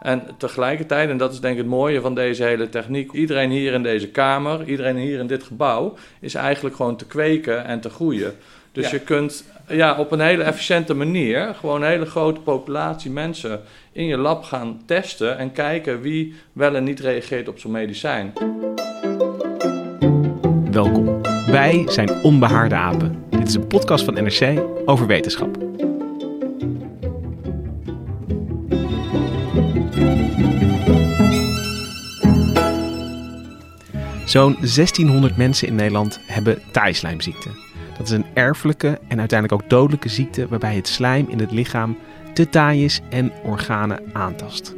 En tegelijkertijd, en dat is denk ik het mooie van deze hele techniek, iedereen hier in deze kamer, iedereen hier in dit gebouw, is eigenlijk gewoon te kweken en te groeien. Dus je kunt ja, op een hele efficiënte manier gewoon een hele grote populatie mensen in je lab gaan testen en kijken wie wel en niet reageert op zo'n medicijn. Welkom. Wij zijn Onbehaarde Apen. Dit is een podcast van NRC over wetenschap. Zo'n 1600 mensen in Nederland hebben taaislijmziekte. Dat is een erfelijke en uiteindelijk ook dodelijke ziekte waarbij het slijm in het lichaam te taai is en organen aantast.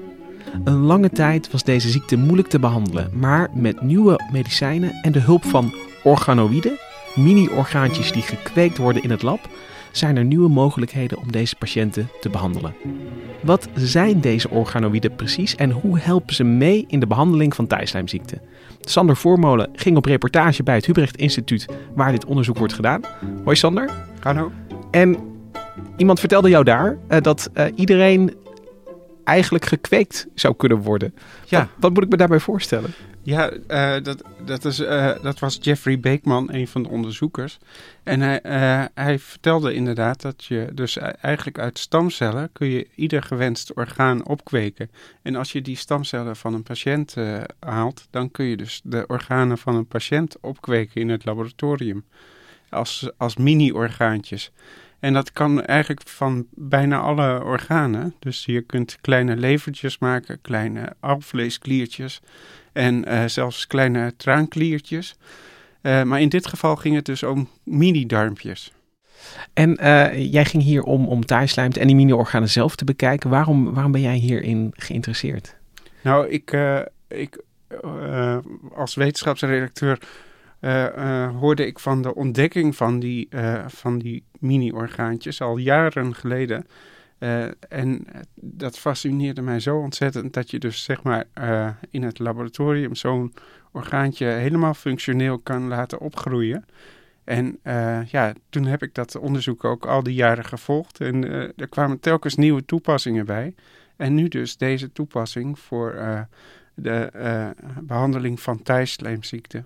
Een lange tijd was deze ziekte moeilijk te behandelen, maar met nieuwe medicijnen en de hulp van organoïden, mini-orgaantjes die gekweekt worden in het lab, zijn er nieuwe mogelijkheden om deze patiënten te behandelen. Wat zijn deze organoïden precies en hoe helpen ze mee in de behandeling van tijdslijmziekte? Sander Voormolen ging op reportage bij het Hubrecht Instituut waar dit onderzoek wordt gedaan. Hoi Sander. Hallo. En iemand vertelde jou daar uh, dat uh, iedereen eigenlijk gekweekt zou kunnen worden. Ja. Wat, wat moet ik me daarbij voorstellen? Ja, uh, dat, dat, is, uh, dat was Jeffrey Beekman, een van de onderzoekers. En hij, uh, hij vertelde inderdaad dat je dus eigenlijk uit stamcellen kun je ieder gewenst orgaan opkweken. En als je die stamcellen van een patiënt haalt, dan kun je dus de organen van een patiënt opkweken in het laboratorium. Als, als mini-orgaantjes. En dat kan eigenlijk van bijna alle organen. Dus je kunt kleine levertjes maken, kleine alvleeskliertjes en uh, zelfs kleine traankliertjes. Uh, maar in dit geval ging het dus om mini-darmpjes. En uh, jij ging hier om, om en die mini-organen zelf te bekijken. Waarom, waarom ben jij hierin geïnteresseerd? Nou, ik, ik als wetenschapsredacteur hoorde ik van de ontdekking van die, van die mini-orgaantjes al jaren geleden. Uh, en dat fascineerde mij zo ontzettend dat je dus zeg maar uh, in het laboratorium zo'n orgaantje helemaal functioneel kan laten opgroeien. En uh, ja, toen heb ik dat onderzoek ook al die jaren gevolgd en er kwamen telkens nieuwe toepassingen bij. En nu dus deze toepassing voor de behandeling van thijslijmziekte.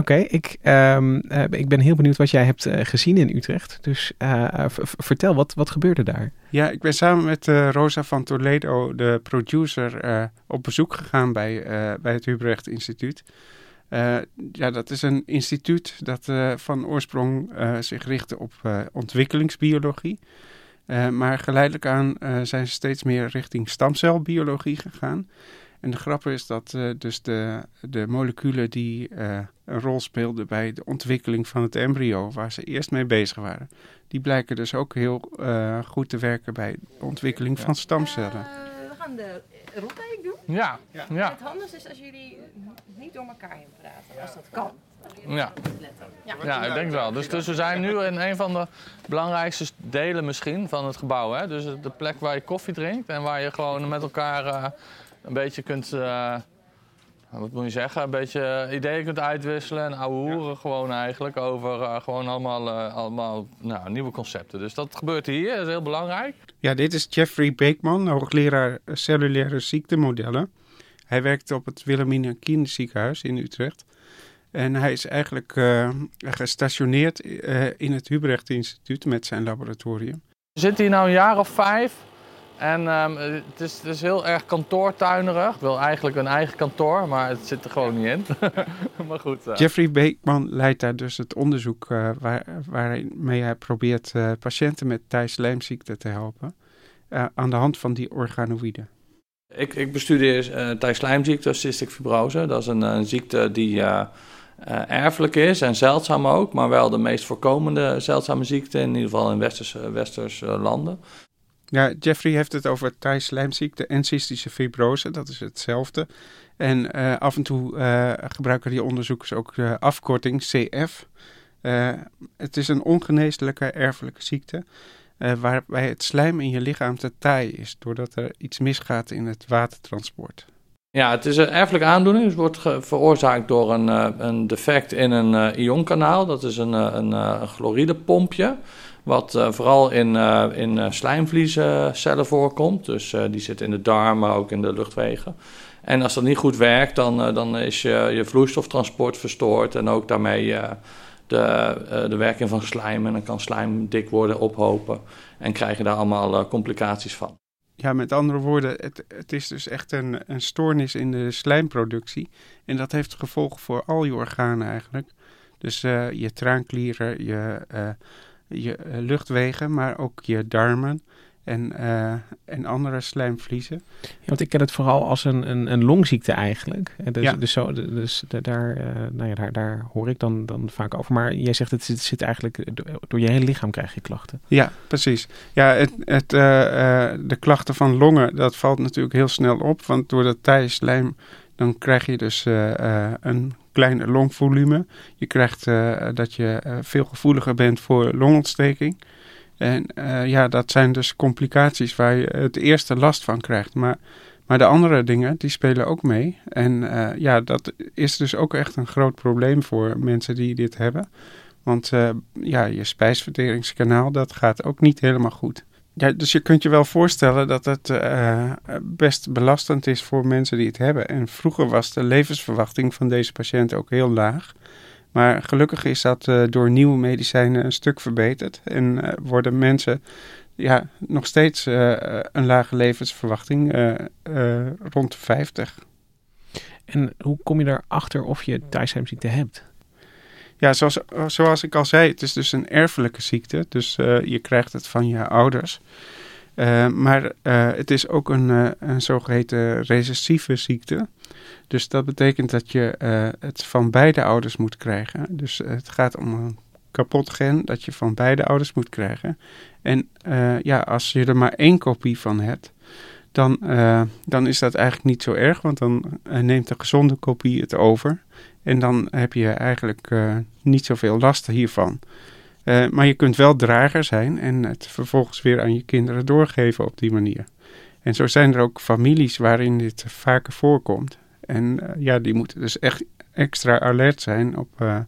Oké, ik, um, uh, ik ben heel benieuwd wat jij hebt uh, gezien in Utrecht. Dus uh, vertel, wat, wat gebeurde daar? Ja, ik ben samen met Rosa van Toledo, de producer, op bezoek gegaan bij, bij het Hubrecht Instituut. ja, dat is een instituut dat van oorsprong zich richtte op ontwikkelingsbiologie. maar geleidelijk aan zijn ze steeds meer richting stamcelbiologie gegaan. En de grap is dat uh, dus de, de moleculen die uh, een rol speelden bij de ontwikkeling van het embryo, waar ze eerst mee bezig waren, die blijken dus ook heel uh, goed te werken bij de ontwikkeling van stamcellen. we gaan de rondleiding doen. Ja. ja. ja. Het handigste is als jullie niet door elkaar heen praten, als dat kan. Ja. Ja. ja, ik denk wel. Dus, dus we zijn nu in een van de belangrijkste delen misschien van het gebouw. Hè? Dus de plek waar je koffie drinkt en waar je gewoon met elkaar een beetje kunt, uh, wat moet je zeggen, een beetje ideeën kunt uitwisselen en ouwe hoeren gewoon eigenlijk over uh, gewoon allemaal, uh, allemaal nou, nieuwe concepten. Dus dat gebeurt hier, dat is heel belangrijk. Ja, dit is Jeffrey Beekman, hoogleraar cellulaire ziektemodellen. Hij werkt op het Wilhelmina Kinderziekenhuis in Utrecht. En hij is eigenlijk gestationeerd in het Hubrecht Instituut met zijn laboratorium. We zitten hier nou een jaar of vijf en um, het, is, het, is, heel erg kantoortuinerig. Ik wil eigenlijk een eigen kantoor, maar het zit er gewoon niet in. maar goed. Uh. Jeffrey Beekman leidt daar dus het onderzoek uh, waar, waarmee hij probeert uh, patiënten met thijslijmziekte te helpen. aan de hand van die organoïden. Ik, ik bestudeer uh, thijslijmziekte, cystic fibrose. Dat is een, een ziekte die erfelijk is en zeldzaam ook. Maar wel de meest voorkomende zeldzame ziekte, in ieder geval in westerse, westerse landen. Ja, Jeffrey heeft het over Thai-slijmziekte en cystische fibrose. Dat is hetzelfde. En uh, af en toe uh, gebruiken die onderzoekers ook de afkorting CF. Het is een ongeneeslijke erfelijke ziekte. waarbij het slijm in je lichaam te taai is. Doordat er iets misgaat in het watertransport. Ja, het is een erfelijke aandoening. Het wordt veroorzaakt door een, een defect in een ionkanaal. Dat is een, een, een chloridepompje. Wat uh, vooral in, uh, in uh, slijmvliezencellen voorkomt. Dus die zitten in de darmen, ook in de luchtwegen. En als dat niet goed werkt, dan, dan is je, je vloeistoftransport verstoord. En ook daarmee de, de werking van slijm. En dan kan slijm dik worden, ophopen. En krijg je daar allemaal complicaties van. Ja, met andere woorden, het, het is dus echt een, een stoornis in de slijmproductie. En dat heeft gevolgen voor al je organen eigenlijk. Dus je traanklieren, je je eh, luchtwegen, maar ook je darmen en, uh, en andere slijmvliezen. Ja, want ik ken het vooral als een, een, een longziekte eigenlijk. Dus, ja. dus, zo, dus daar, uh, nou ja, daar, daar hoor ik dan, dan vaak over. Maar jij zegt het zit, zit eigenlijk door je hele lichaam krijg je klachten. Ja, precies. Ja, het, het, uh, de klachten van longen, dat valt natuurlijk heel snel op. Want door dat tijdslijm dan krijg je dus een kleine longvolume. Je krijgt uh, dat je uh, veel gevoeliger bent voor longontsteking. En uh, ja, dat zijn dus complicaties waar je het eerste last van krijgt. Maar, maar de andere dingen, die spelen ook mee. En ja, dat is dus ook echt een groot probleem voor mensen die dit hebben. Want ja, je spijsverteringskanaal, dat gaat ook niet helemaal goed. Ja, dus je kunt je wel voorstellen dat het uh, best belastend is voor mensen die het hebben. En vroeger was de levensverwachting van deze patiënten ook heel laag. Maar gelukkig is dat uh, door nieuwe medicijnen een stuk verbeterd. En uh, worden mensen ja, nog steeds een lage levensverwachting rond de 50. En hoe kom je erachter of je Thaisheimziekte hebt? Ja, zoals, zoals ik al zei, het is dus een erfelijke ziekte. Dus uh, je krijgt het van je ouders. Uh, maar uh, het is ook een, een zogeheten recessieve ziekte. Dus dat betekent dat je het van beide ouders moet krijgen. Dus het gaat om een kapot gen dat je van beide ouders moet krijgen. En ja, als je er maar één kopie van hebt, dan, dan is dat eigenlijk niet zo erg. Want dan neemt de gezonde kopie het over. En dan heb je eigenlijk uh, niet zoveel last hiervan. Uh, maar je kunt wel drager zijn en het vervolgens weer aan je kinderen doorgeven op die manier. En zo zijn er ook families waarin dit vaker voorkomt. En uh, ja, die moeten dus echt extra alert zijn op,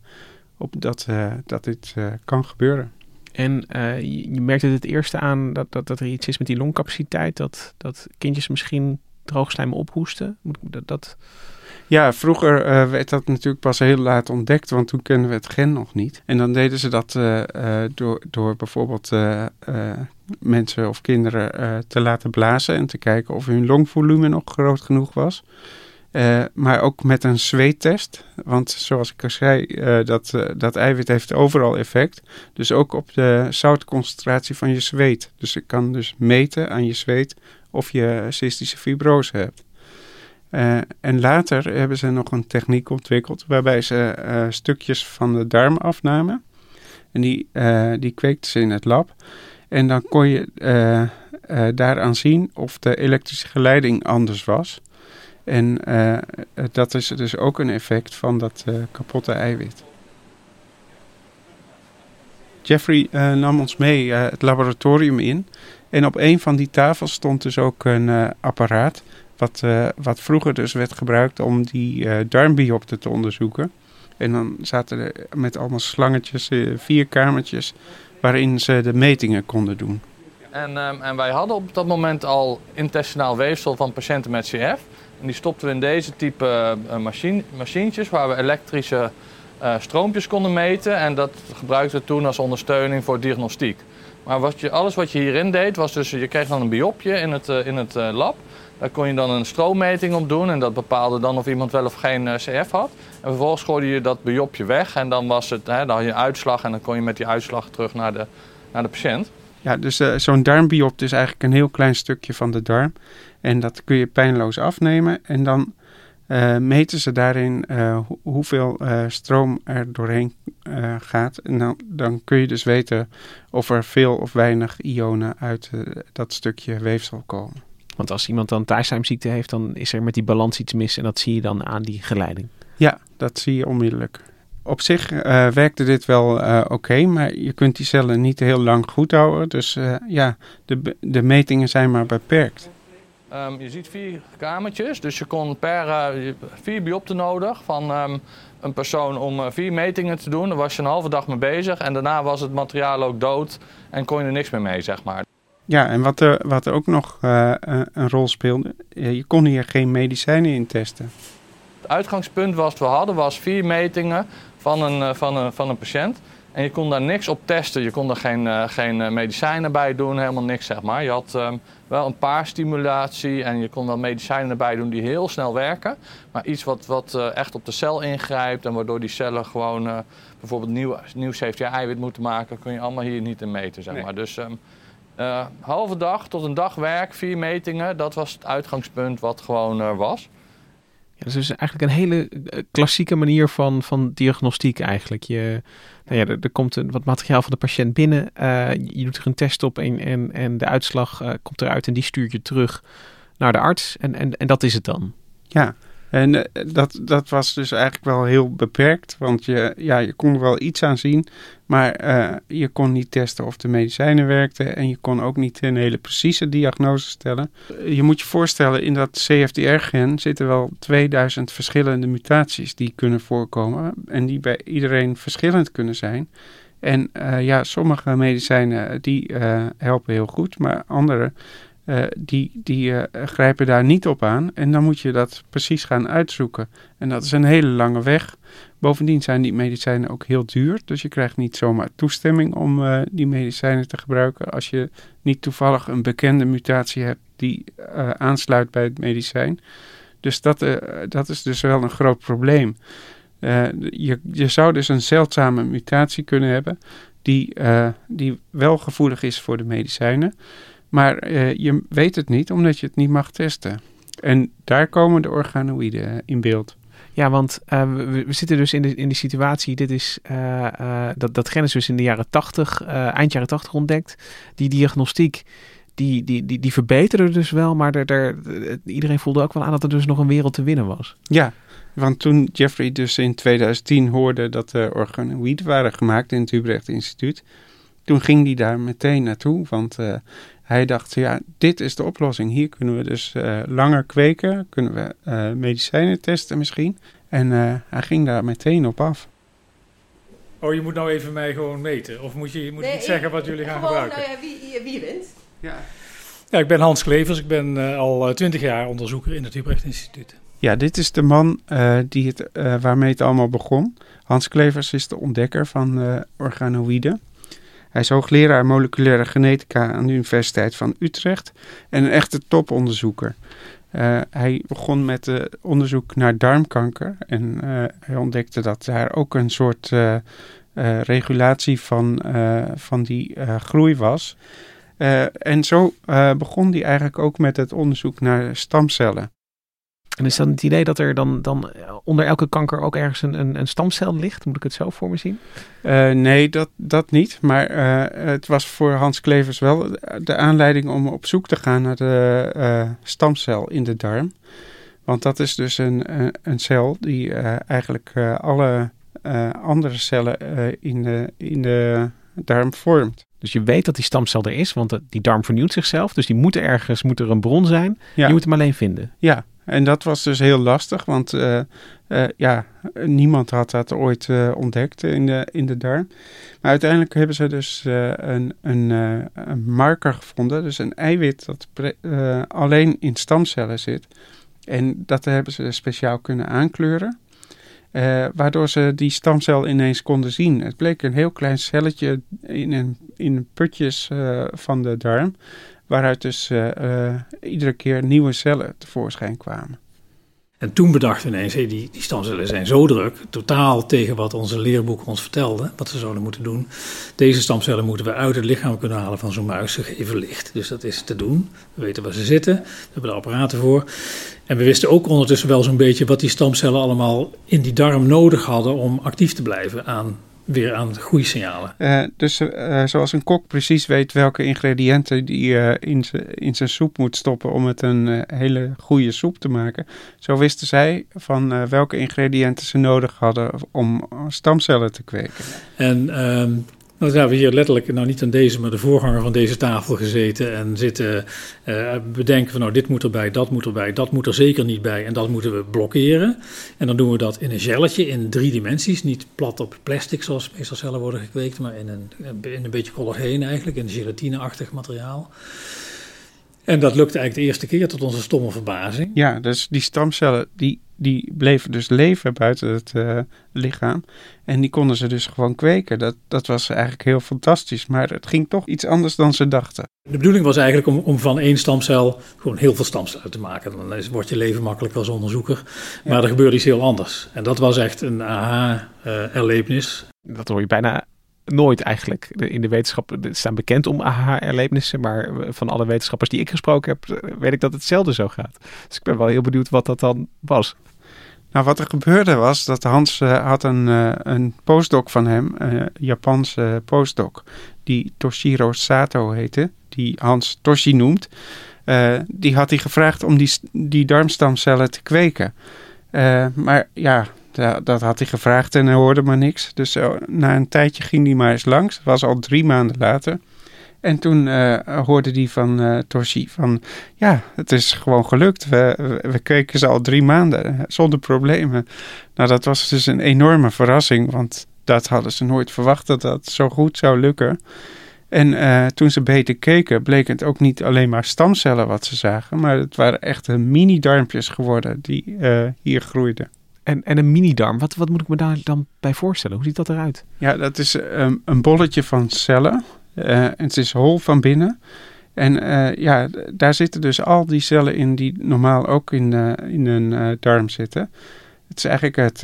op dat, dat dit kan gebeuren. En je merkt het het eerste aan dat, dat, dat er iets is met die longcapaciteit, dat, dat kindjes misschien droogslijm ophoesten. Dat, dat... Ja, vroeger uh, werd dat natuurlijk pas heel laat ontdekt, want toen kenden we het gen nog niet. En dan deden ze dat uh, uh, door, door bijvoorbeeld mensen of kinderen te laten blazen en te kijken of hun longvolume nog groot genoeg was. maar ook met een zweettest, want zoals ik al zei, dat, dat eiwit heeft overal effect. Dus ook op de zoutconcentratie van je zweet. Dus ik kan dus meten aan je zweet of je cystische fibrose hebt. Uh, en later hebben ze nog een techniek ontwikkeld waarbij ze uh, stukjes van de darm afnamen. En die, uh, die kweekten ze in het lab. En dan kon je daaraan zien of de elektrische geleiding anders was. En dat is dus ook een effect van dat kapotte eiwit. Jeffrey nam ons mee het laboratorium in. En op een van die tafels stond dus ook een apparaat wat, uh, wat vroeger dus werd gebruikt om die uh, darmbiopten te onderzoeken. En dan zaten er met allemaal slangetjes, uh, vier kamertjes, waarin ze de metingen konden doen. En, um, en wij hadden op dat moment al intestinaal weefsel van patiënten met CF. En die stopten we in deze type machine, machientjes waar we elektrische stroompjes konden meten. En dat gebruikten toen als ondersteuning voor diagnostiek. Maar wat je, alles wat je hierin deed, was dus je kreeg dan een biopje in het, in het lab. Daar kon je dan een stroommeting op doen en dat bepaalde dan of iemand wel of geen eh, CF had. En vervolgens gooide je dat biopje weg en dan, was het, hè, dan had je een uitslag en dan kon je met die uitslag terug naar de, naar de patiënt. Ja, dus uh, zo'n darmbiopt is eigenlijk een heel klein stukje van de darm. En dat kun je pijnloos afnemen. En dan uh, meten ze daarin hoeveel stroom er doorheen gaat. En dan, dan, kun je dus weten of er veel of weinig ionen uit dat stukje weefsel komen. Want als iemand dan thaislijmziekte heeft, dan is er met die balans iets mis en dat zie je dan aan die geleiding. Ja, dat zie je onmiddellijk. Op zich werkte dit wel oké, maar je kunt die cellen niet heel lang goed houden. Dus ja, de, de metingen zijn maar beperkt. Um, je ziet vier kamertjes, dus je kon per vier biopten nodig van um, een persoon om vier metingen te doen. Daar was je een halve dag mee bezig en daarna was het materiaal ook dood en kon je er niks meer mee, zeg maar. Ja, en wat er, wat er ook nog een rol speelde, je kon hier geen medicijnen in testen. Het uitgangspunt was, we hadden was vier metingen van een, eh, van een, van een patiënt. En je kon daar niks op testen. Je kon er geen, uh, geen eh, medicijnen bij doen, helemaal niks zeg maar. Je had um, wel een paar stimulatie en je kon wel medicijnen erbij doen die heel snel werken. Maar iets wat, wat uh, echt op de cel ingrijpt en waardoor die cellen gewoon uh, bijvoorbeeld nieuw, nieuw CFTR-eiwit moeten maken, kun je allemaal hier niet in meten zeg maar. Dus um, halve dag tot een dag werk, vier metingen, dat was het uitgangspunt wat gewoon er was. Ja, dat is dus eigenlijk een hele eh, klassieke manier van, van diagnostiek eigenlijk. Je, nou ja, er, komt een, wat materiaal van de patiënt binnen. Uh, je doet er een test op en, en, de uitslag uh, komt eruit en die stuurt je terug naar de arts. En, en, en dat is het dan. Ja, en uh, dat, dat was dus eigenlijk wel heel beperkt, want je, ja, je kon er wel iets aan zien, maar uh, je kon niet testen of de medicijnen werkten en je kon ook niet een hele precieze diagnose stellen. Je moet je voorstellen, in dat CFTR-gen zitten wel 2000 verschillende mutaties die kunnen voorkomen en die bij iedereen verschillend kunnen zijn. En ja, sommige medicijnen die helpen heel goed, maar andere uh, die, die uh, grijpen daar niet op aan. En dan moet je dat precies gaan uitzoeken. En dat is een hele lange weg. Bovendien zijn die medicijnen ook heel duur. Dus je krijgt niet zomaar toestemming om uh, die medicijnen te gebruiken. Als je niet toevallig een bekende mutatie hebt die aansluit bij het medicijn. Dus dat, dat is dus wel een groot probleem. je, je zou dus een zeldzame mutatie kunnen hebben. Die, die wel gevoelig is voor de medicijnen. Maar uh, je weet het niet omdat je het niet mag testen. En daar komen de organoïden eh, in beeld. Ja, want uh, we, we, zitten dus in de, in de situatie, dit is, uh, dat, dat gen is dus in de jaren 80, eind jaren 80 ontdekt. Die diagnostiek, die, die, die, die verbeterde dus wel, maar er, er, iedereen voelde ook wel aan dat er dus nog een wereld te winnen was. Ja, want toen Jeffrey dus in 2010 hoorde dat er organoïden waren gemaakt in het Utrecht Instituut, toen ging hij daar meteen naartoe, want hij dacht, ja, dit is de oplossing. Hier kunnen we dus uh, langer kweken, kunnen we uh, medicijnen testen misschien. En uh, hij ging daar meteen op af. Oh, je moet nou even mij gewoon meten? Of moet je, je moet nee, niet zeggen wat jullie gaan gewoon, gebruiken? Nou ja, wie, wie je bent. Ja. ja, ik ben Hans Klevers. Ik ben al twintig jaar onderzoeker in het Utrecht Instituut. Ja, dit is de man die het, waarmee het allemaal begon. Hans Klevers is de ontdekker van organoïden. Hij is hoogleraar moleculaire genetica aan de Universiteit van Utrecht en een echte toponderzoeker. Uh, hij begon met uh, onderzoek naar darmkanker en uh, hij ontdekte dat daar ook een soort regulatie van, van die groei was. en zo begon hij eigenlijk ook met het onderzoek naar stamcellen. En is dan het idee dat er dan, dan onder elke kanker ook ergens een, een, een stamcel ligt? Moet ik het zo voor me zien? Uh, nee, dat, dat niet. Maar uh, het was voor Hans Klevers wel de aanleiding om op zoek te gaan naar de uh, stamcel in de darm. Want dat is dus een, een, een cel die eigenlijk alle andere cellen in, de, in de darm vormt. Dus je weet dat die stamcel er is, want die darm vernieuwt zichzelf. Dus die moet er ergens, moet er een bron zijn. Ja. Je moet hem alleen vinden. Ja, en dat was dus heel lastig, want uh, uh, ja, niemand had dat ooit uh, ontdekt in de, in de darm. Maar uiteindelijk hebben ze dus een, een, een, marker gevonden, dus een eiwit dat alleen in stamcellen zit. En dat hebben ze speciaal kunnen aankleuren. waardoor ze die stamcel ineens konden zien. Het bleek een heel klein celletje in, een, in putjes van de darm waaruit dus uh, uh, iedere keer nieuwe cellen tevoorschijn kwamen. En toen bedachten we ineens, hey, die, die stamcellen zijn zo druk, totaal tegen wat onze leerboeken ons vertelden, wat ze zouden moeten doen. Deze stamcellen moeten we uit het lichaam kunnen halen van zo'n muis, ze geven licht. Dus dat is te doen. We weten waar ze zitten, we hebben er apparaten voor. En we wisten ook ondertussen wel zo'n beetje wat die stamcellen allemaal in die darm nodig hadden om actief te blijven aan weer aan goede signalen. Uh, dus uh, zoals een kok precies weet welke ingrediënten die uh, in, in zijn soep moet stoppen om het een hele goede soep te maken. Zo wisten zij van welke ingrediënten ze nodig hadden om stamcellen te kweken. En nou, zijn we hier letterlijk, nou niet aan deze, maar de voorganger van deze tafel gezeten en zitten uh, bedenken van nou dit moet erbij, dat moet erbij, dat moet er zeker niet bij en dat moeten we blokkeren. En dan doen we dat in een gelletje in drie dimensies, niet plat op plastic zoals meestal cellen worden gekweekt, maar in een, in een beetje collageen eigenlijk, in een gelatineachtig materiaal. En dat lukte eigenlijk de eerste keer tot onze stomme verbazing. Ja, dus die stamcellen die, die bleven dus leven buiten het uh, lichaam. En die konden ze dus gewoon kweken. Dat, dat was eigenlijk heel fantastisch. Maar het ging toch iets anders dan ze dachten. De bedoeling was eigenlijk om, om van één stamcel gewoon heel veel stamcellen te maken. Dan wordt je leven makkelijk als onderzoeker. Maar ja. er gebeurde iets heel anders. En dat was echt een aha-erlevenis. Uh, dat hoor je bijna nooit eigenlijk in de wetenschap staan bekend om aha-erlebnissen, maar van alle wetenschappers die ik gesproken heb, weet ik dat hetzelfde zo gaat. Dus ik ben wel heel benieuwd wat dat dan was. Nou, wat er gebeurde was dat Hans uh, had een, een postdoc van hem, een Japanse postdoc, die Toshiro Sato heette, die Hans Toshi noemt. Die had hij gevraagd om die, die darmstamcellen te kweken. maar ja, dat had hij gevraagd en hij hoorde maar niks. Dus uh, na een tijdje ging hij maar eens langs. Het was al drie maanden later. En toen uh, hoorde hij van uh, van... Ja, het is gewoon gelukt. We, we keken ze al drie maanden zonder problemen. Nou, dat was dus een enorme verrassing. Want dat hadden ze nooit verwacht dat dat zo goed zou lukken. En toen ze beter keken, bleek het ook niet alleen maar stamcellen wat ze zagen. Maar het waren echte mini-darmpjes geworden die hier groeiden. En, en een mini-darm, wat, wat moet ik me daar dan bij voorstellen? Hoe ziet dat eruit? Ja, dat is um, een bolletje van cellen. Uh, het is hol van binnen. En uh, ja, daar zitten dus al die cellen in die normaal ook in, uh, in een darm zitten. Het is eigenlijk het,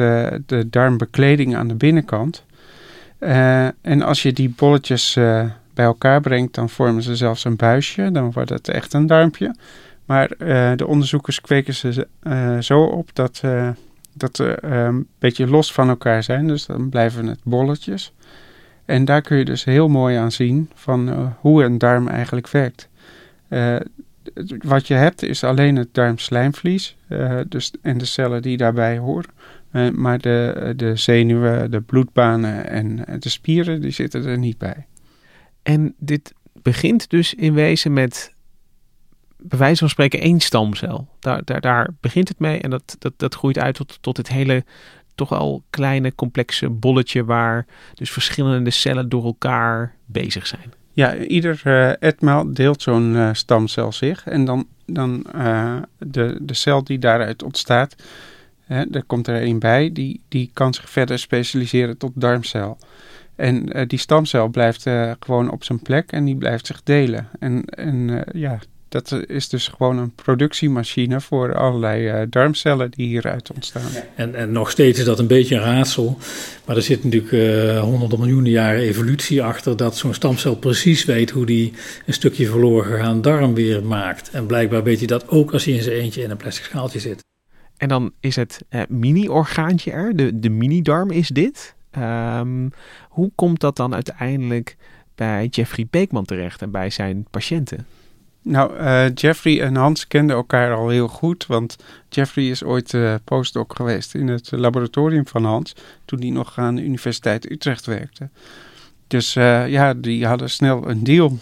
de darmbekleding aan de binnenkant. en als je die bolletjes bij elkaar brengt, dan vormen ze zelfs een buisje. Dan wordt het echt een darmpje. Maar de onderzoekers kweken ze zo op dat dat ze um, een beetje los van elkaar zijn. Dus dan blijven het bolletjes. En daar kun je dus heel mooi aan zien van uh, hoe een darm eigenlijk werkt. Uh, wat je hebt is alleen het darmslijmvlies uh, dus, en de cellen die daarbij horen. maar de, de zenuwen, de bloedbanen en de spieren die zitten er niet bij. En dit begint dus in wezen met bij wijze van spreken één stamcel. Daar, daar, daar begint het mee en dat, dat, dat groeit uit tot, tot het hele toch al kleine complexe bolletje waar dus verschillende cellen door elkaar bezig zijn. Ja, ieder uh, etmaal deelt zo'n uh, stamcel zich en dan, dan uh, de, de cel die daaruit ontstaat, hè, daar komt er een bij, die, die kan zich verder specialiseren tot darmcel. En die stamcel blijft gewoon op zijn plek en die blijft zich delen. En, en ja, dat is dus gewoon een productiemachine voor allerlei uh, darmcellen die hieruit ontstaan. En, en nog steeds is dat een beetje een raadsel. Maar er zit natuurlijk uh, honderden miljoenen jaren evolutie achter dat zo'n stamcel precies weet hoe die een stukje verloren gegaan darm weer maakt. En blijkbaar weet hij dat ook als hij in zijn eentje in een plastic schaaltje zit. En dan is het uh, mini-orgaantje er, de, de mini-darm is dit. Um, hoe komt dat dan uiteindelijk bij Jeffrey Beekman terecht en bij zijn patiënten? Nou, uh, Jeffrey en Hans kenden elkaar al heel goed, want Jeffrey is ooit uh, postdoc geweest in het laboratorium van Hans, toen hij nog aan de Universiteit Utrecht werkte. Dus uh, ja, die hadden snel een deal.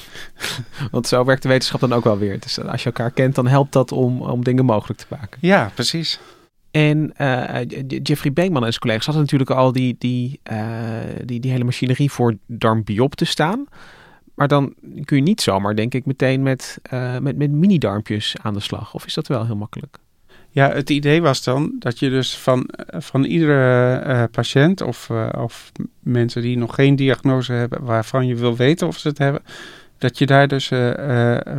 Want zo werkt de wetenschap dan ook wel weer. Dus als je elkaar kent, dan helpt dat om, om dingen mogelijk te maken. Ja, precies. En Jeffrey Beekman en zijn collega's hadden natuurlijk al die, die, die, die hele machinerie voor darmbiop te staan. Maar dan kun je niet zomaar, denk ik, meteen met, uh, met, met mini-darmpjes aan de slag. Of is dat wel heel makkelijk? Ja, het idee was dan dat je dus van, van iedere uh, patiënt of, of mensen die nog geen diagnose hebben, waarvan je wil weten of ze het hebben, dat je daar dus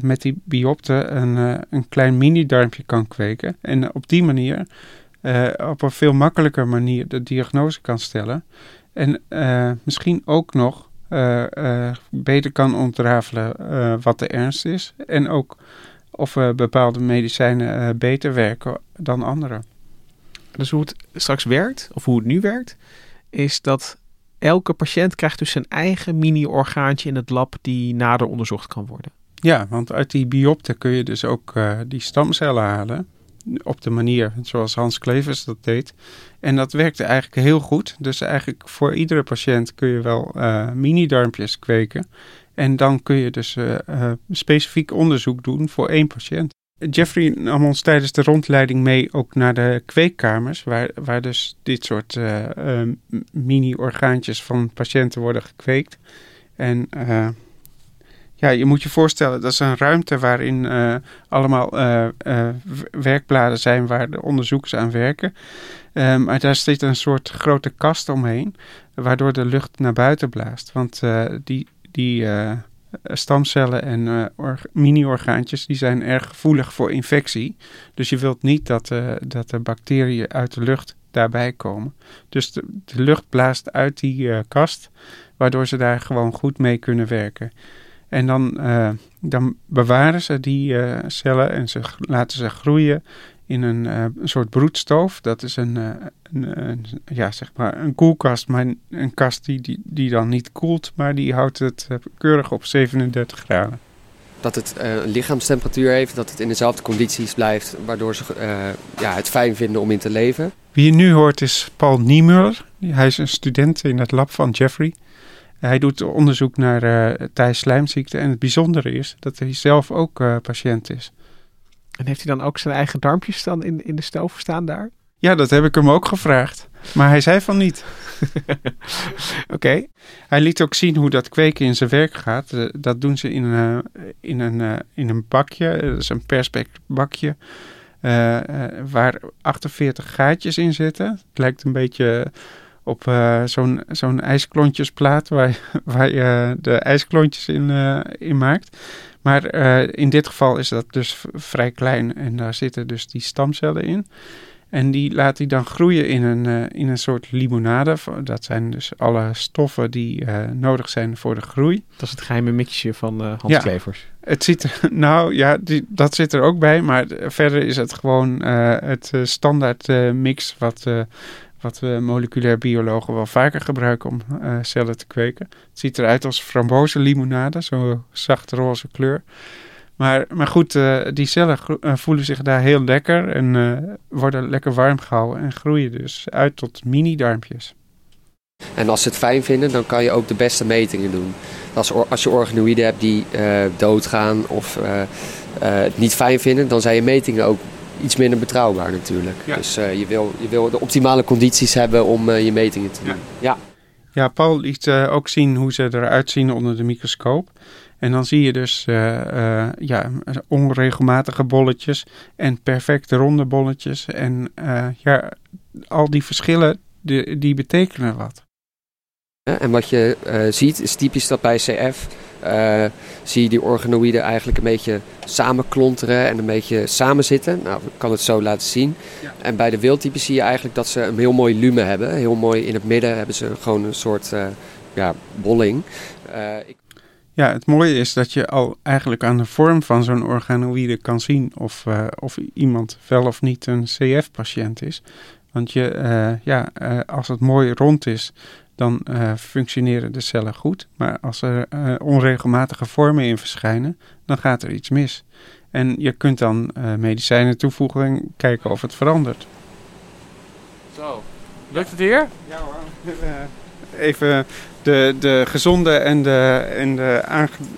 met die biopte een, een klein mini-darmpje kan kweken. En op die manier, op een veel makkelijker manier, de diagnose kan stellen. En misschien ook nog beter kan ontrafelen wat de ernst is. En ook of bepaalde medicijnen beter werken dan andere. Dus hoe het straks werkt, of hoe het nu werkt, is dat elke patiënt krijgt dus zijn eigen mini-orgaantje in het lab die nader onderzocht kan worden. Ja, want uit die biopte kun je dus ook die stamcellen halen. Op de manier zoals Hans Klevers dat deed. En dat werkte eigenlijk heel goed. Dus eigenlijk voor iedere patiënt kun je wel uh, mini-darmpjes kweken. En dan kun je dus uh, specifiek onderzoek doen voor één patiënt. Jeffrey nam ons tijdens de rondleiding mee ook naar de kweekkamers, waar, waar dus dit soort mini-orgaantjes van patiënten worden gekweekt. En ja, je moet je voorstellen, dat is een ruimte waarin uh, allemaal werkbladen zijn waar de onderzoekers aan werken. Maar daar zit een soort grote kast omheen, waardoor de lucht naar buiten blaast. Want die, die eh, stamcellen en mini-orgaantjes, die zijn erg gevoelig voor infectie. Dus je wilt niet dat, dat de bacteriën uit de lucht daarbij komen. Dus de, de lucht blaast uit die kast, waardoor ze daar gewoon goed mee kunnen werken. En dan, dan bewaren ze die cellen en ze laten ze groeien in een, uh, een soort broedstoof. Dat is een, een, een, ja, zeg maar een koelkast, maar een, kast die, die, die dan niet koelt, maar die houdt het keurig op 37 graden. Dat het een lichaamstemperatuur heeft, dat het in dezelfde condities blijft, waardoor ze ja, het fijn vinden om in te leven. Wie je nu hoort is Paul Niemuller. Hij is een student in het lab van Jeffrey. Hij doet onderzoek naar uh, Thijs-slijmziekte en het bijzondere is dat hij zelf ook patiënt is. En heeft hij dan ook zijn eigen darmpjes dan in, in de stoof staan daar? Ja, dat heb ik hem ook gevraagd. Maar hij zei van niet. Oké. Hij liet ook zien hoe dat kweken in zijn werk gaat. Eh, dat doen ze in, uh, in, een, uh, in een bakje. Dat is een perspex bakje. waar 48 gaatjes in zitten. Het lijkt een beetje op zo'n zo'n ijsklontjesplaat waar, waar je de ijsklontjes in, in maakt. Maar uh, in dit geval is dat dus vrij klein en daar zitten dus die stamcellen in. En die laat hij dan groeien in een, uh, in een soort limonade. Dat zijn dus alle stoffen die uh, nodig zijn voor de groei. Dat is het geheime mixje van uh, Hans ja, Klevers. Het ziet nou ja, die, dat zit er ook bij. Maar verder is het gewoon het standaard mix wat wat we moleculair biologen wel vaker gebruiken om uh, cellen te kweken. Het ziet eruit als frambozenlimonade, zo'n zachte roze kleur. Maar, maar goed, uh, die cellen uh, voelen zich daar heel lekker en worden lekker warm gehouden en groeien dus uit tot mini-darmpjes. En als ze het fijn vinden, dan kan je ook de beste metingen doen. Als, als je organoïden hebt die doodgaan of het niet fijn vinden, dan zijn je metingen ook iets minder betrouwbaar natuurlijk. Dus uh, je, wil, je wil de optimale condities hebben om uh, je metingen te doen. Ja, ja. Paul liet uh, ook zien hoe ze eruit zien onder de microscoop. En dan zie je dus ja, onregelmatige bolletjes en perfecte ronde bolletjes. En ja, al die verschillen, die, die betekenen wat. En wat je ziet is typisch dat bij CF uh, zie je die organoïden eigenlijk een beetje samenklonteren en een beetje samenzitten. Nou, ik kan het zo laten zien. Ja. En bij de wildtypen zie je eigenlijk dat ze een heel mooi lume hebben. Heel mooi in het midden hebben ze gewoon een soort uh, ja, bolling. Uh, ik... Ja, het mooie is dat je al eigenlijk aan de vorm van zo'n organoïde kan zien of, of iemand wel of niet een CF-patiënt is. Want je, ja, als het mooi rond is, dan uh, functioneren de cellen goed. Maar als er uh, onregelmatige vormen in verschijnen, dan gaat er iets mis. En je kunt dan uh, medicijnen toevoegen en kijken of het verandert. Zo, lukt het hier? Ja hoor. Even de, de gezonde en de, en de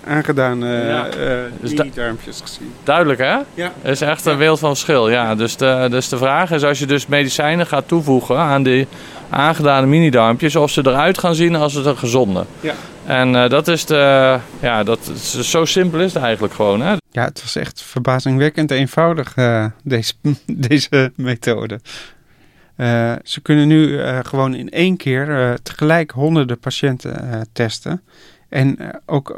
aangedane ja. uh, mini-darmpjes gezien. Duidelijk hè? Ja. Het is echt een wereld van verschil. Ja. Dus, de, dus de vraag is als je dus medicijnen gaat toevoegen aan die aangedane mini-darmpjes, of ze eruit gaan zien als het een gezonde. Ja. En uh, dat is de, ja, dat is, zo simpel is het eigenlijk gewoon. Hè? Ja, het was echt verbazingwekkend eenvoudig, uh, deze, deze methode. Uh, ze kunnen nu uh, gewoon in één keer uh, tegelijk honderden patiënten testen. En ook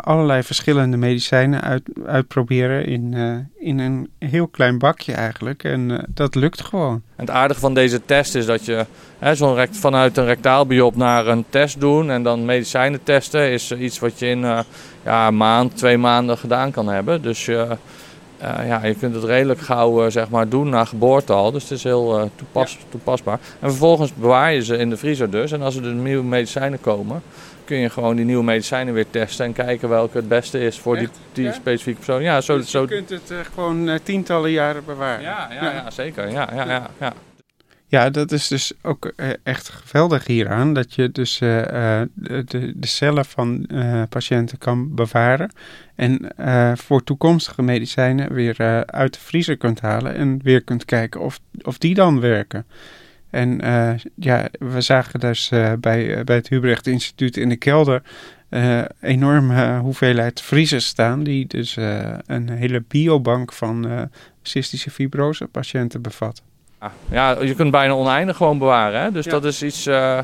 allerlei verschillende medicijnen uit, uitproberen in, in een heel klein bakje eigenlijk. En dat lukt gewoon. Het aardige van deze test is dat je hè, zo'n vanuit een rectaalbiop naar een test doen en dan medicijnen testen is iets wat je in ja, een maand, twee maanden gedaan kan hebben. Dus uh, ja, je kunt het redelijk gauw uh, zeg maar, doen na geboorte al. Dus het is heel uh, toepas, toepasbaar. En vervolgens bewaar je ze in de vriezer dus. En als er nieuwe medicijnen komen, kun je gewoon die nieuwe medicijnen weer testen. En kijken welke het beste is voor die, die specifieke persoon. Ja, zo, dus je kunt het gewoon tientallen jaren bewaren. Ja, ja, ja. ja zeker. Ja, ja, ja, ja. Dat is dus ook eh, echt geweldig hieraan. Dat je dus uh, de, de, cellen van uh, patiënten kan bewaren. En voor toekomstige medicijnen weer uit de vriezer kunt halen. En weer kunt kijken of, of die dan werken. En ja, we zagen dus bij, bij het Hubrecht Instituut in de kelder enorme hoeveelheid vriezers staan. Die dus een hele biobank van cystische fibrose patiënten bevat. Ja, je kunt bijna oneindig gewoon bewaren. Hè? Dus dat is iets uh,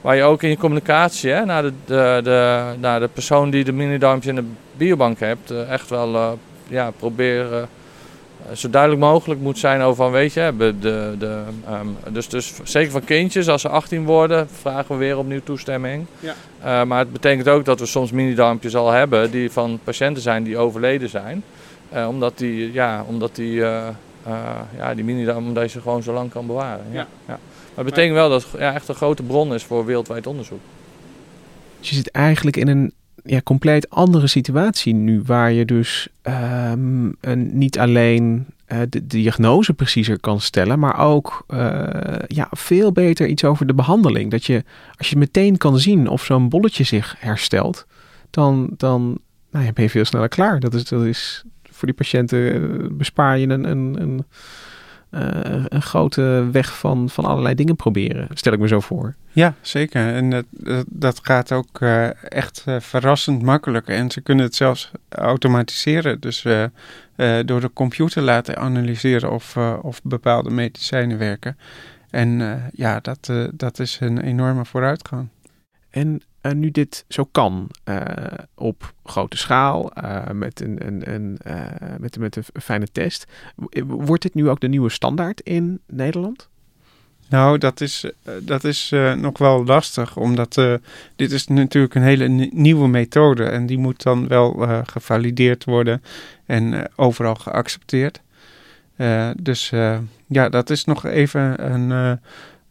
waar je ook in je communicatie hè, naar, de, de, de, naar de persoon die de minidarmpje in de biobank hebt, uh, echt wel uh, ja, proberen zo duidelijk mogelijk moet zijn over van, weet je, de, de, de, um, dus, dus zeker van kindjes, als ze 18 worden, vragen we weer opnieuw toestemming. Ja. maar het betekent ook dat we soms minidarmpjes al hebben die van patiënten zijn die overleden zijn. omdat die, ja, omdat die ja, die mini omdat je ze gewoon zo lang kan bewaren. Ja. ja. Maar het betekent wel dat het ja, echt een grote bron is voor wereldwijd onderzoek. Dus je zit eigenlijk in een ja, compleet andere situatie nu, waar je dus um, een, niet alleen uh, de diagnose preciezer kan stellen, maar ook uh, ja, veel beter iets over de behandeling. Dat je, als je meteen kan zien of zo'n bolletje zich herstelt, dan, dan nou ja, ben je veel sneller klaar. Dat is, dat is, voor die patiënten eh, bespaar je een, een, een, uh, een grote weg van, van allerlei dingen proberen. Stel ik me zo voor. Ja, zeker. En dat, dat gaat ook uh, echt verrassend makkelijk. En ze kunnen het zelfs automatiseren. Dus door de computer laten analyseren of, of bepaalde medicijnen werken. En ja, dat, dat is een enorme vooruitgang. En uh, nu dit zo kan uh, op grote schaal, uh, met, een, een, een met, met een fijne test, wordt dit nu ook de nieuwe standaard in Nederland? Nou, dat is, dat is nog wel lastig, omdat dit is natuurlijk een hele nieuwe methode en die moet dan wel gevalideerd worden en overal geaccepteerd. dus ja, dat is nog even een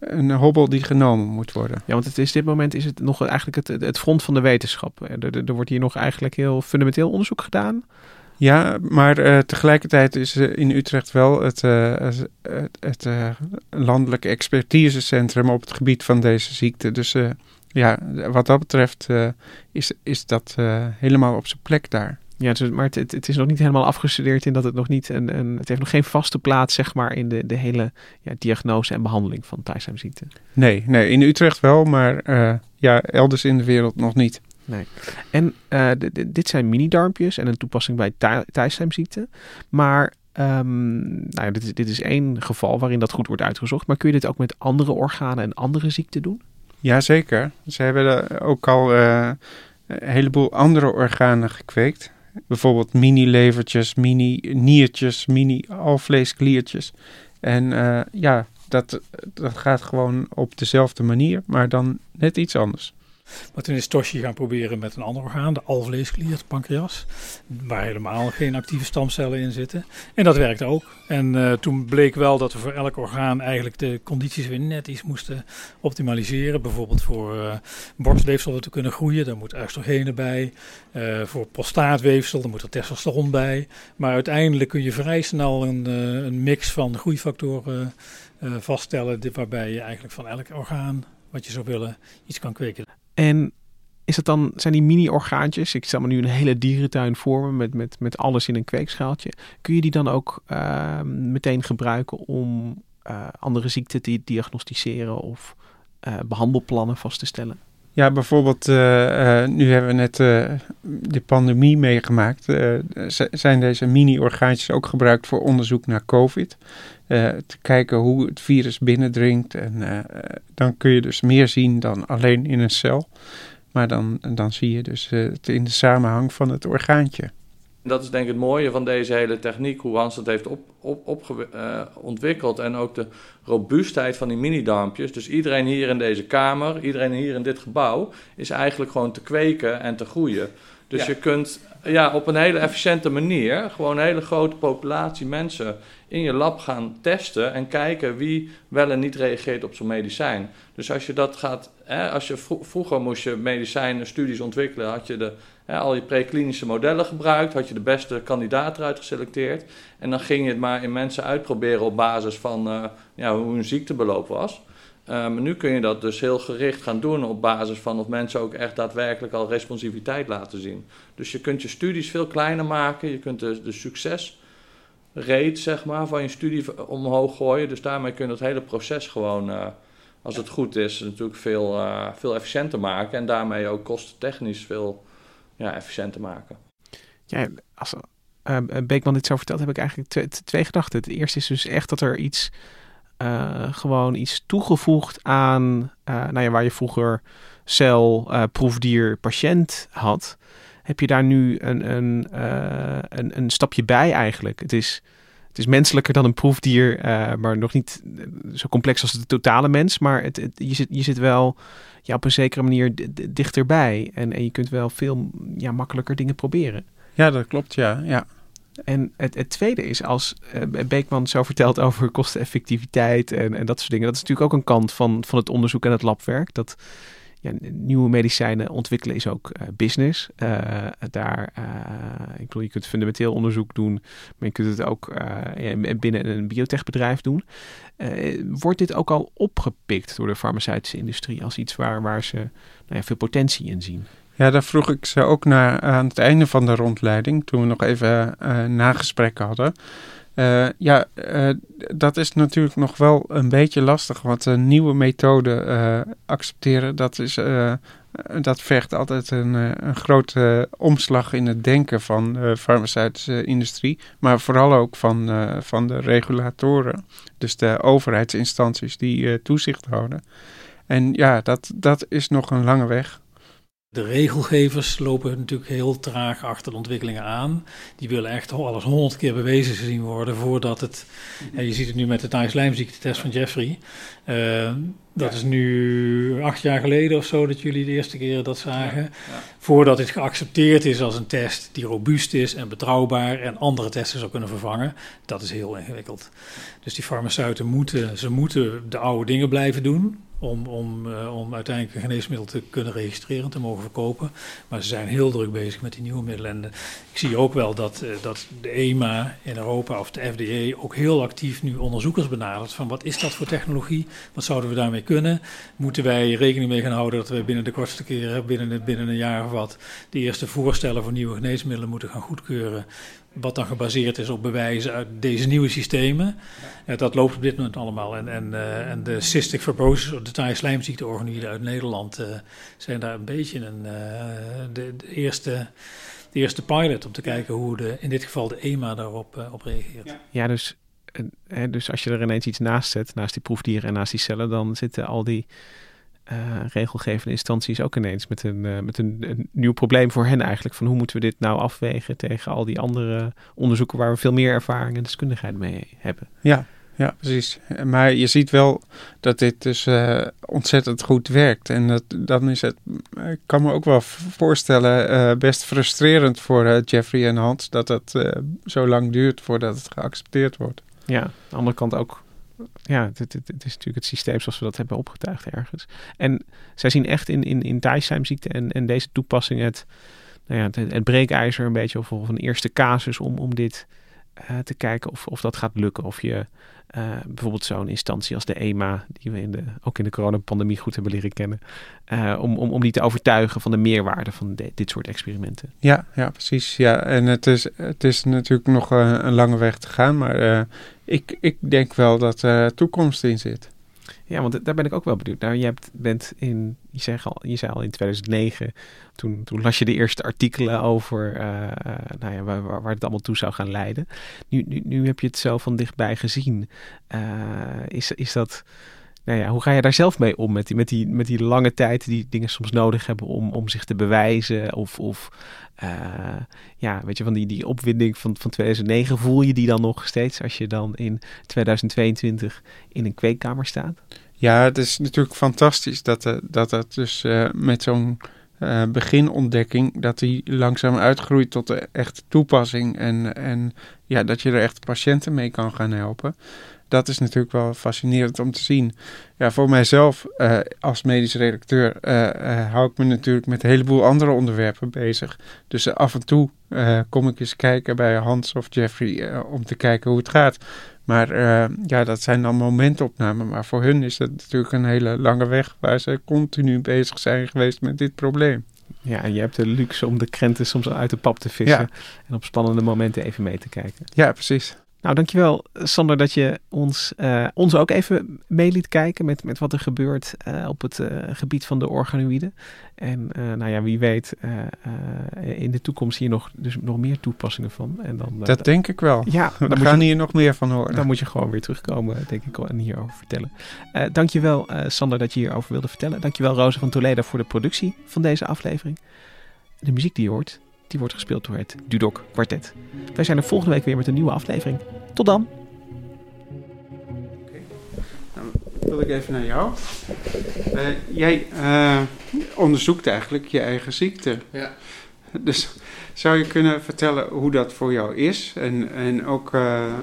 een hobbel die genomen moet worden. Ja, want het is dit moment is het nog eigenlijk het, het front van de wetenschap. Er, er, wordt hier nog eigenlijk heel fundamenteel onderzoek gedaan. Ja, maar uh, tegelijkertijd is uh, in Utrecht wel het, uh, het, het landelijke expertisecentrum op het gebied van deze ziekte. Dus ja, wat dat betreft is, is dat helemaal op zijn plek daar. Ja, maar het, het, is nog niet helemaal afgestudeerd in dat het nog niet een, een het heeft nog geen vaste plaats zeg maar in de, de hele ja, diagnose en behandeling van Thaisheimziekte. Nee, nee, in Utrecht wel, maar uh, ja, elders in de wereld nog niet. Nee. En uh, dit zijn mini-darmpjes en een toepassing bij Thaisheimziekte. Maar um, nou ja, dit, is, dit is één geval waarin dat goed wordt uitgezocht. Maar kun je dit ook met andere organen en andere ziekten doen? Jazeker. Ze hebben ook al uh, een heleboel andere organen gekweekt. Bijvoorbeeld mini-levertjes, mini-niertjes, mini-alvleeskliertjes. En uh, ja, dat, dat gaat gewoon op dezelfde manier, maar dan net iets anders. Maar toen is Toshi gaan proberen met een ander orgaan, de alvleesklier, het pancreas, waar helemaal geen actieve stamcellen in zitten. En dat werkte ook. En uh, toen bleek wel dat we voor elk orgaan eigenlijk de condities weer net iets moesten optimaliseren. Bijvoorbeeld voor uh, borstweefsel te kunnen groeien, daar moet oestrogenen bij. Uh, voor prostaatweefsel, daar moet er testosteron bij. Maar uiteindelijk kun je vrij snel een, een mix van groeifactoren vaststellen, waarbij je eigenlijk van elk orgaan wat je zou willen iets kan kweken. En is het dan, zijn die mini-orgaantjes, ik stel me nu een hele dierentuin voor me met, met, met alles in een kweekschaaltje. Kun je die dan ook uh, meteen gebruiken om uh, andere ziekten te diagnosticeren of uh, behandelplannen vast te stellen? Ja, bijvoorbeeld, nu hebben we net de pandemie meegemaakt. zijn deze mini-orgaantjes ook gebruikt voor onderzoek naar COVID? te kijken hoe het virus binnendringt. En dan kun je dus meer zien dan alleen in een cel. Maar dan, dan zie je dus het in de samenhang van het orgaantje. Dat is denk ik het mooie van deze hele techniek, hoe Hans het heeft op, op, op uh, ontwikkeld. En ook de robuustheid van die mini-darmpjes. Dus iedereen hier in deze kamer, iedereen hier in dit gebouw, is eigenlijk gewoon te kweken en te groeien. Dus je kunt ja, op een hele efficiënte manier gewoon een hele grote populatie mensen in je lab gaan testen en kijken wie wel en niet reageert op zo'n medicijn. Dus als je dat gaat, hè, als je vroeger moest je medicijnen, studies ontwikkelen, had je de al je preklinische modellen gebruikt, had je de beste kandidaat eruit geselecteerd. En dan ging je het maar in mensen uitproberen op basis van uh, ja, hoe hun ziektebeloop was. Uh, maar nu kun je dat dus heel gericht gaan doen op basis van of mensen ook echt daadwerkelijk al responsiviteit laten zien. Dus je kunt je studies veel kleiner maken, je kunt de, de succesrate zeg maar, van je studie omhoog gooien. Dus daarmee kun je het hele proces gewoon, uh, als het goed is, natuurlijk veel, veel efficiënter maken. En daarmee ook kostentechnisch veel ja, efficiënter maken. Ja, als uh, Beekman dit zo vertelt, heb ik eigenlijk twee, twee gedachten. Het eerste is dus echt dat er iets, uh, gewoon iets toegevoegd aan, nou ja, waar je vroeger cel, proefdier, patiënt had, heb je daar nu een, een, een, een stapje bij eigenlijk. Het is, het is menselijker dan een proefdier, maar nog niet zo complex als de totale mens. Maar het, het, je, zit, je zit wel ja, op een zekere manier dichterbij. En, en je kunt wel veel ja, makkelijker dingen proberen. Ja, dat klopt, ja. ja. En het, het tweede is, als uh, Beekman zo vertelt over kosteneffectiviteit en, en dat soort dingen, dat is natuurlijk ook een kant van, van het onderzoek en het labwerk. Dat ja, nieuwe medicijnen ontwikkelen is ook uh, business. Uh, daar, uh, ik bedoel, je kunt fundamenteel onderzoek doen, maar je kunt het ook binnen een biotechbedrijf doen. wordt dit ook al opgepikt door de farmaceutische industrie als iets waar, waar ze nou ja, veel potentie in zien? Ja, daar vroeg ik ze ook naar aan het einde van de rondleiding, toen we nog even nagesprekken hadden. Uh, ja, uh, dat is natuurlijk nog wel een beetje lastig, want een nieuwe methode uh, accepteren, dat, is, dat vergt altijd een, een grote omslag in het denken van de farmaceutische industrie, maar vooral ook van, van de regulatoren, dus de overheidsinstanties die toezicht houden. En ja, dat, dat is nog een lange weg. De regelgevers lopen natuurlijk heel traag achter de ontwikkelingen aan. Die willen echt alles honderd keer bewezen gezien worden voordat het... Je ziet het nu met de Thijs-lijmziektetest van Jeffrey. Uh, dat is nu acht jaar geleden of zo dat jullie de eerste keer dat zagen. Voordat het geaccepteerd is als een test die robuust is en betrouwbaar en andere testen zou kunnen vervangen. Dat is heel ingewikkeld. Dus die farmaceuten moeten, ze moeten de oude dingen blijven doen om, om, uh, om uiteindelijk een geneesmiddel te kunnen registreren, te mogen verkopen. Maar ze zijn heel druk bezig met die nieuwe middelen. En ik zie ook wel dat, uh, dat de EMA in Europa of de FDA ook heel actief nu onderzoekers benadert van wat is dat voor technologie, wat zouden we daarmee kunnen. Moeten wij rekening mee gaan houden dat we binnen de kortste keren, binnen, binnen een jaar of wat, de eerste voorstellen voor nieuwe geneesmiddelen moeten gaan goedkeuren wat dan gebaseerd is op bewijzen uit deze nieuwe systemen. Ja. dat loopt op dit moment allemaal. En, en, uh, en de cystic fibrosis, of de taaie slijmziekteorganieden uit Nederland, uh, zijn daar een beetje een, uh, de, de, eerste, de eerste pilot om te kijken hoe de, in dit geval de EMA daarop op reageert. Ja, ja dus, dus als je er ineens iets naast zet, naast die proefdieren en naast die cellen, dan zitten al die regelgevende instanties ook ineens met, een, uh, met een, een, nieuw probleem voor hen eigenlijk. Van hoe moeten we dit nou afwegen tegen al die andere onderzoeken waar we veel meer ervaring en deskundigheid mee hebben. Ja, ja, precies. Maar je ziet wel dat dit dus uh, ontzettend goed werkt. En dat, dan is het, ik kan me ook wel voorstellen, best frustrerend voor Jeffrey en Hans dat het zo lang duurt voordat het geaccepteerd wordt. Ja, aan de andere kant ook ja, het, is natuurlijk het systeem zoals we dat hebben opgetuigd ergens. En zij zien echt in, in, in en, en deze toepassing het, nou ja, het, het breekijzer een beetje of, een eerste casus om, om dit uh, te kijken of, of dat gaat lukken. Of je uh, bijvoorbeeld zo'n instantie als de EMA, die we in de, ook in de coronapandemie goed hebben leren kennen, uh, om, om, om die te overtuigen van de meerwaarde van dit soort experimenten. Ja, ja, precies. Ja, en het is, het is natuurlijk nog een, een lange weg te gaan, maar ik, ik denk wel dat er toekomst in zit. Ja, want daar ben ik ook wel benieuwd. Nou, je hebt, bent in, je zei, al, je zei al in 2009, toen, toen las je de eerste artikelen over uh, nou ja, waar, waar, het allemaal toe zou gaan leiden. Nu, nu, heb je het zelf van dichtbij gezien. Uh, is, is dat nou ja, hoe ga je daar zelf mee om met die, met die, met die lange tijd die dingen soms nodig hebben om, om zich te bewijzen? Of, of uh, ja, weet je, van die, die opwinding van, van 2009, voel je die dan nog steeds als je dan in 2022 in een kweekkamer staat? Ja, het is natuurlijk fantastisch dat, uh, dat dat dus uh, met zo'n beginontdekking, dat die langzaam uitgroeit tot de echte toepassing en, en ja, dat je er echt patiënten mee kan gaan helpen dat is natuurlijk wel fascinerend om te zien. Ja, voor mijzelf uh, als medisch redacteur uh, uh, hou ik me natuurlijk met een heleboel andere onderwerpen bezig. Dus af en toe kom ik eens kijken bij Hans of Jeffrey om te kijken hoe het gaat. Maar ja, dat zijn dan momentopnamen. Maar voor hun is het natuurlijk een hele lange weg waar ze continu bezig zijn geweest met dit probleem. Ja, en je hebt de luxe om de krenten soms uit de pap te vissen. Ja. En op spannende momenten even mee te kijken. Ja, precies. Nou, dankjewel Sander dat je ons, uh, ons ook even mee liet kijken met, met wat er gebeurt uh, op het uh, gebied van de organoïden. En nou ja, wie weet in de toekomst hier nog, dus nog meer toepassingen van. En dan, dat denk ik wel. Ja, we gaan je, hier nog meer van horen. Dan moet je gewoon weer terugkomen, denk ik, en hierover vertellen. dankjewel Sander dat je hierover wilde vertellen. Dankjewel Rosa van Toledo voor de productie van deze aflevering. De muziek die je hoort, die wordt gespeeld door het Dudok Quartet. Wij zijn er volgende week weer met een nieuwe aflevering. Tot dan. Okay. Nou, wil ik even naar jou. Uh, jij uh, onderzoekt eigenlijk je eigen ziekte. Ja. Dus zou je kunnen vertellen hoe dat voor jou is? En, en ook uh,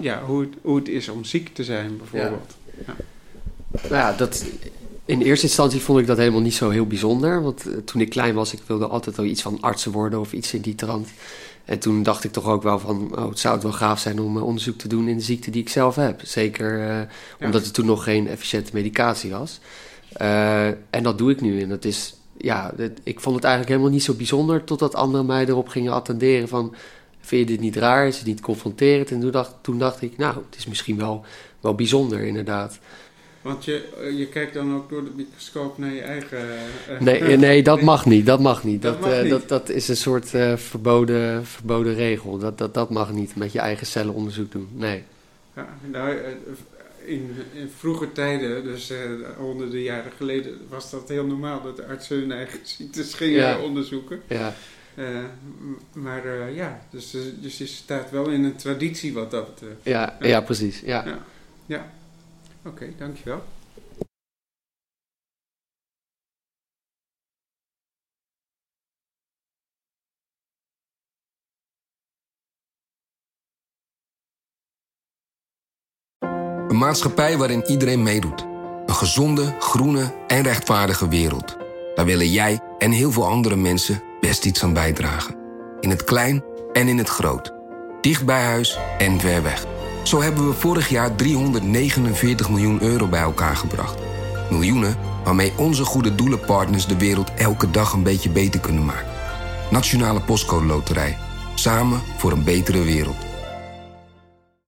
ja, hoe, het, hoe het is om ziek te zijn, bijvoorbeeld. Ja. ja. Nou ja, dat, in eerste instantie vond ik dat helemaal niet zo heel bijzonder. Want eh, toen ik klein was, ik wilde altijd wel iets van artsen worden of iets in die trant. En toen dacht ik toch ook wel van, oh, het zou het wel gaaf zijn om uh, onderzoek te doen in de ziekte die ik zelf heb. Zeker uh, omdat er toen nog geen efficiënte medicatie was. en dat doe ik nu. En dat is, ja, ik vond het eigenlijk helemaal niet zo bijzonder totdat anderen mij erop gingen attenderen van, vind je dit niet raar? Is het niet confronterend? En toen dacht, toen dacht ik, nou, het is misschien wel, wel bijzonder inderdaad. Want je, eh, je kijkt dan ook door de microscoop naar je eigen... Uh, nee, nee, dat mag niet. Dat mag niet. Dat, dat, mag uh, dat, dat is een soort uh, verboden, verboden regel. Dat, dat, dat mag niet met je eigen cellen onderzoek doen. Nee. Ja, nou, in, in vroege tijden, dus honderden jaren geleden, was dat heel normaal dat de artsen hun eigen ziektes gingen ja. onderzoeken. Ja. maar ja, dus, dus je staat wel in een traditie wat dat betreft. Ja, ja. ja precies. ja. ja. ja. Oké, dankjewel. Een maatschappij waarin iedereen meedoet. Een gezonde, groene en rechtvaardige wereld. Daar willen jij en heel veel andere mensen best iets aan bijdragen. In het klein en in het groot. Dicht bij huis en ver weg. Zo hebben we vorig jaar 349 miljoen euro bij elkaar gebracht. Miljoenen waarmee onze goede doelenpartners de wereld elke dag een beetje beter kunnen maken. Nationale Postcode Loterij. Samen voor een betere wereld.